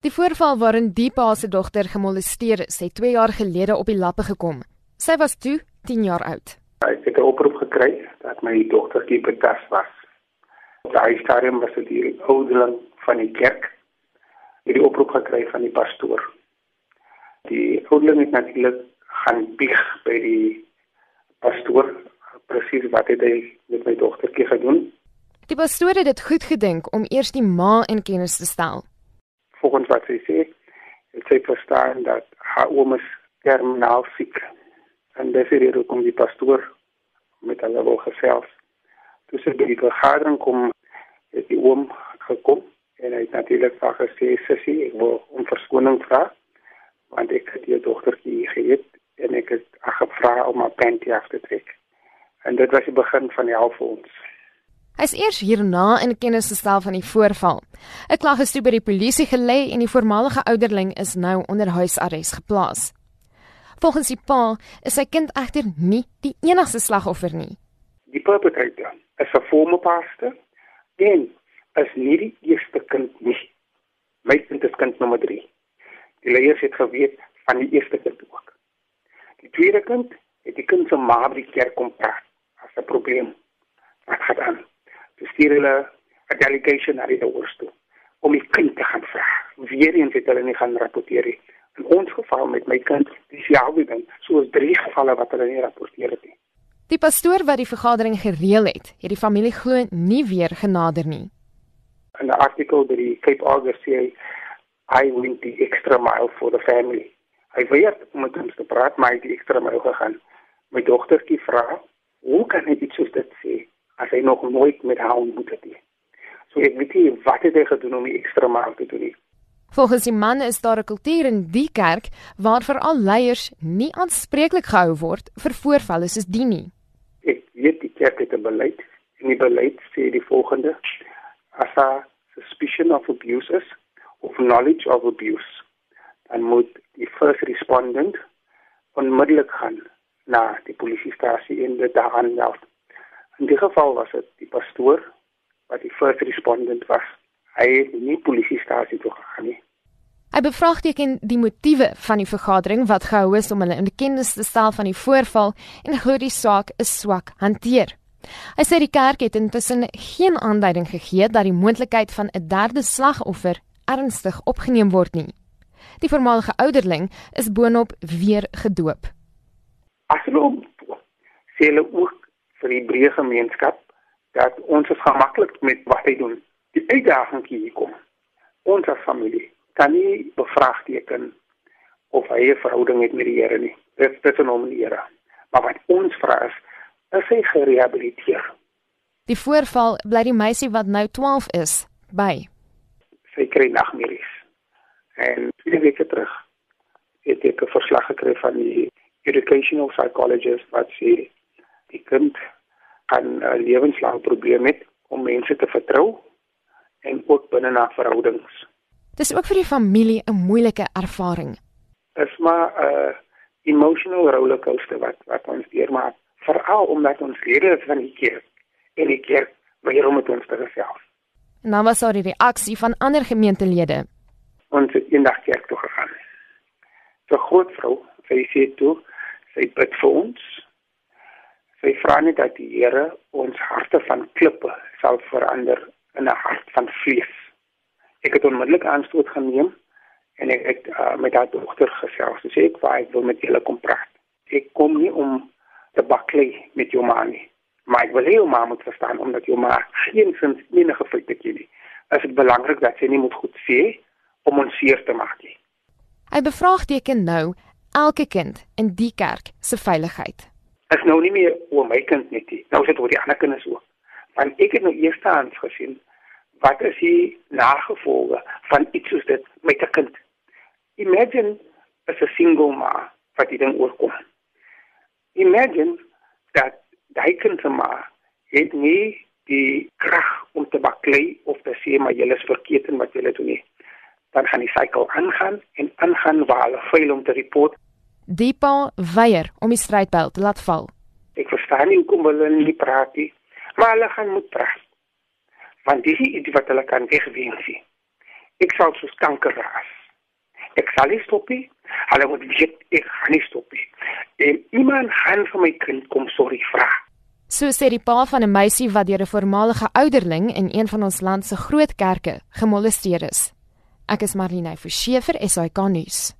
Die voorval waarin Deepa se dogter gemolesteer is, het 2 jaar gelede op die lappe gekom. Sy was toe 10 jaar oud. Ek het 'n oproep gekry dat my dogtertjie betas was. Op daai stadium was dit die ouderling van die kerk. Het die oproep gekry van die pastoor. Die ouderling het natuurlik gaan bieg by die pastoor presies wat het hy met my dogtertjie gedoen. Die pastoor het dit goed gedink om eers die ma in kennis te stel volgens wat sy sê, het sy verstaan dat haar oom is terminaal siek. En dis hier hoekom die pastoor met hulle wil gesels. Toe sy by die vergadering kom, het die oom gekom en hy het natuurlik vir gesê, "Sissie, ek wil om verskoning vra want ek het jou dogtertjie geëet en ek het haar gevra om haar panty af te trek." En dit was die begin van die hel vir ons. Hy is eers hierna in kennis gestel van die voorval. 'n Klag is toe by die polisie gelê en die voormalige ouderling is nou onder huisarrest geplaas. Volgens die pa is sy kind egter nie die enigste slagoffer nie. Die perpetrator is 'n pastor en is nie die eerste kind nie. My kind is kind nommer 3. Die leiers het geweet van die eerste kind ook. Die tweede kind het die kind se ma by die kerk kom praat as 'n probleem. Wat gaan aan? Stuur hulle 'n delegation na die ouers toe om die kind te gaan vra. Weer eens het hulle nie gaan rapporteer nie. In ons geval met my kind, dis ja wie dan, soos drie gevalle wat hulle nie rapporteer het nie. Die pastoor wat die vergadering gereël het, het die familie glo nie weer genader nie. In 'n artikel by die Cape August sê I went the extra mile for the family. Hy weet om met ons te praat, maar hy het die extra mile gegaan. My dogtertjie vra, "Hoe kan hy iets soos dit sê?" As hy nog nooit met haar ontmoet het nie. So ek weet nie wat het hy gedoen om die ekstra maal te doen nie. Volgens die man is daar 'n kultuur in die kerk waar veral leiers nie aanspreeklik gehou word vir voorvalle soos die nie. Ek weet die kerk het 'n beleid en die beleid sê die volgende: as a suspicion of abuse is of knowledge of abuse, dan moet die first respondent onmiddellik gaan na die polisiestasie en dit daaraan meld. In die geval was dit die pastoor wat die first respondent was. Hy het nie polisiestasie toe gegaan nie. Hy bevraagteken die motiewe van die vergadering wat gehou is om hulle in kennis te stel van die voorval en glo die saak is swak hanteer. Hy sê die kerk het intussen geen aanduiding gegee dat die moontlikheid van 'n derde slagoffer ernstig opgeneem word nie. Die voormalige ouderling is boonop weer gedoop. As hulle sê hulle ook vir die breë gemeenskap dat ons is gemaklik met wat hy doen. Die uitdaging hier kom. Ons as familie kan nie bevraagteken of hy 'n verhouding het met die Here nie. Dit is 'n omniere. Maar wat ons vra is, is hy gerehabiliteer? Die voorval bly die meisie wat nou 12 is by. Sy kry nagmerries. En twee weke terug het ek 'n verslag gekry van die educational psychologist wat sê die kind kan 'n uh, lewenslang probleem hê om mense te vertrou en ook binne na verhoudings. Dis ook vir die familie 'n moeilike ervaring. Dis maar 'n uh, emotional rollercoaster wat wat ons deurmaak, veral omdat ons lede van die kerk en die kerk weer om met ons te gesels. En dan was daar die reaksie van ander gemeentelede. Ons het eendag kerk toe gegaan. 'n Groot vrou, sy sê toe, sy bid vir ons Sy vra net dat die Here ons harte van klippe sal verander in 'n hart van vlees. Ek het onmiddellik aanstoot geneem en ek het uh, met haar dogter gesels. Sy sê ek wou ek wil met julle kom praat. Ek kom nie om te baklei met jou ma nie. Maar ek wil hê jou ma moet verstaan omdat jou ma geen sin enige feite ken nie. Is dit belangrik dat sy nie moet goed sê om ons seer te maak nie. Hy bevraagteken nou elke kind in die kerk se veiligheid is nou nie meer oor my kind net nie. Nou is dit oor die ander kinders ook. Want ek het nou eerstehands gesien wat is die nagevolge van iets soos dit met 'n kind. Imagine as 'n single ma wat dit oorkom. Imagine dat daai kind se ma het nie die krag om te baklei of te sê maar jy is verkeerd in wat jy doen nie. Dan gaan die sykel aangaan en aangaan waar hulle faal om te report Deepa weier om die strydbel te laat val. Ek verstaan nie hoekom hulle nie praat nie, maar hulle gaan moet praat. Want dis iets wat hulle kan wegweens. ek sal soos kanker raas. Ek sal nie stop nie. Hulle moet weet ek gaan nie stop nie. En iemand gaan vir my kind kom sorry vra. So sê die pa van 'n meisie wat deur 'n voormalige ouderling in een van ons land se groot kerke gemolesteer is. Ek is Marlene Forsie vir SAK nuus.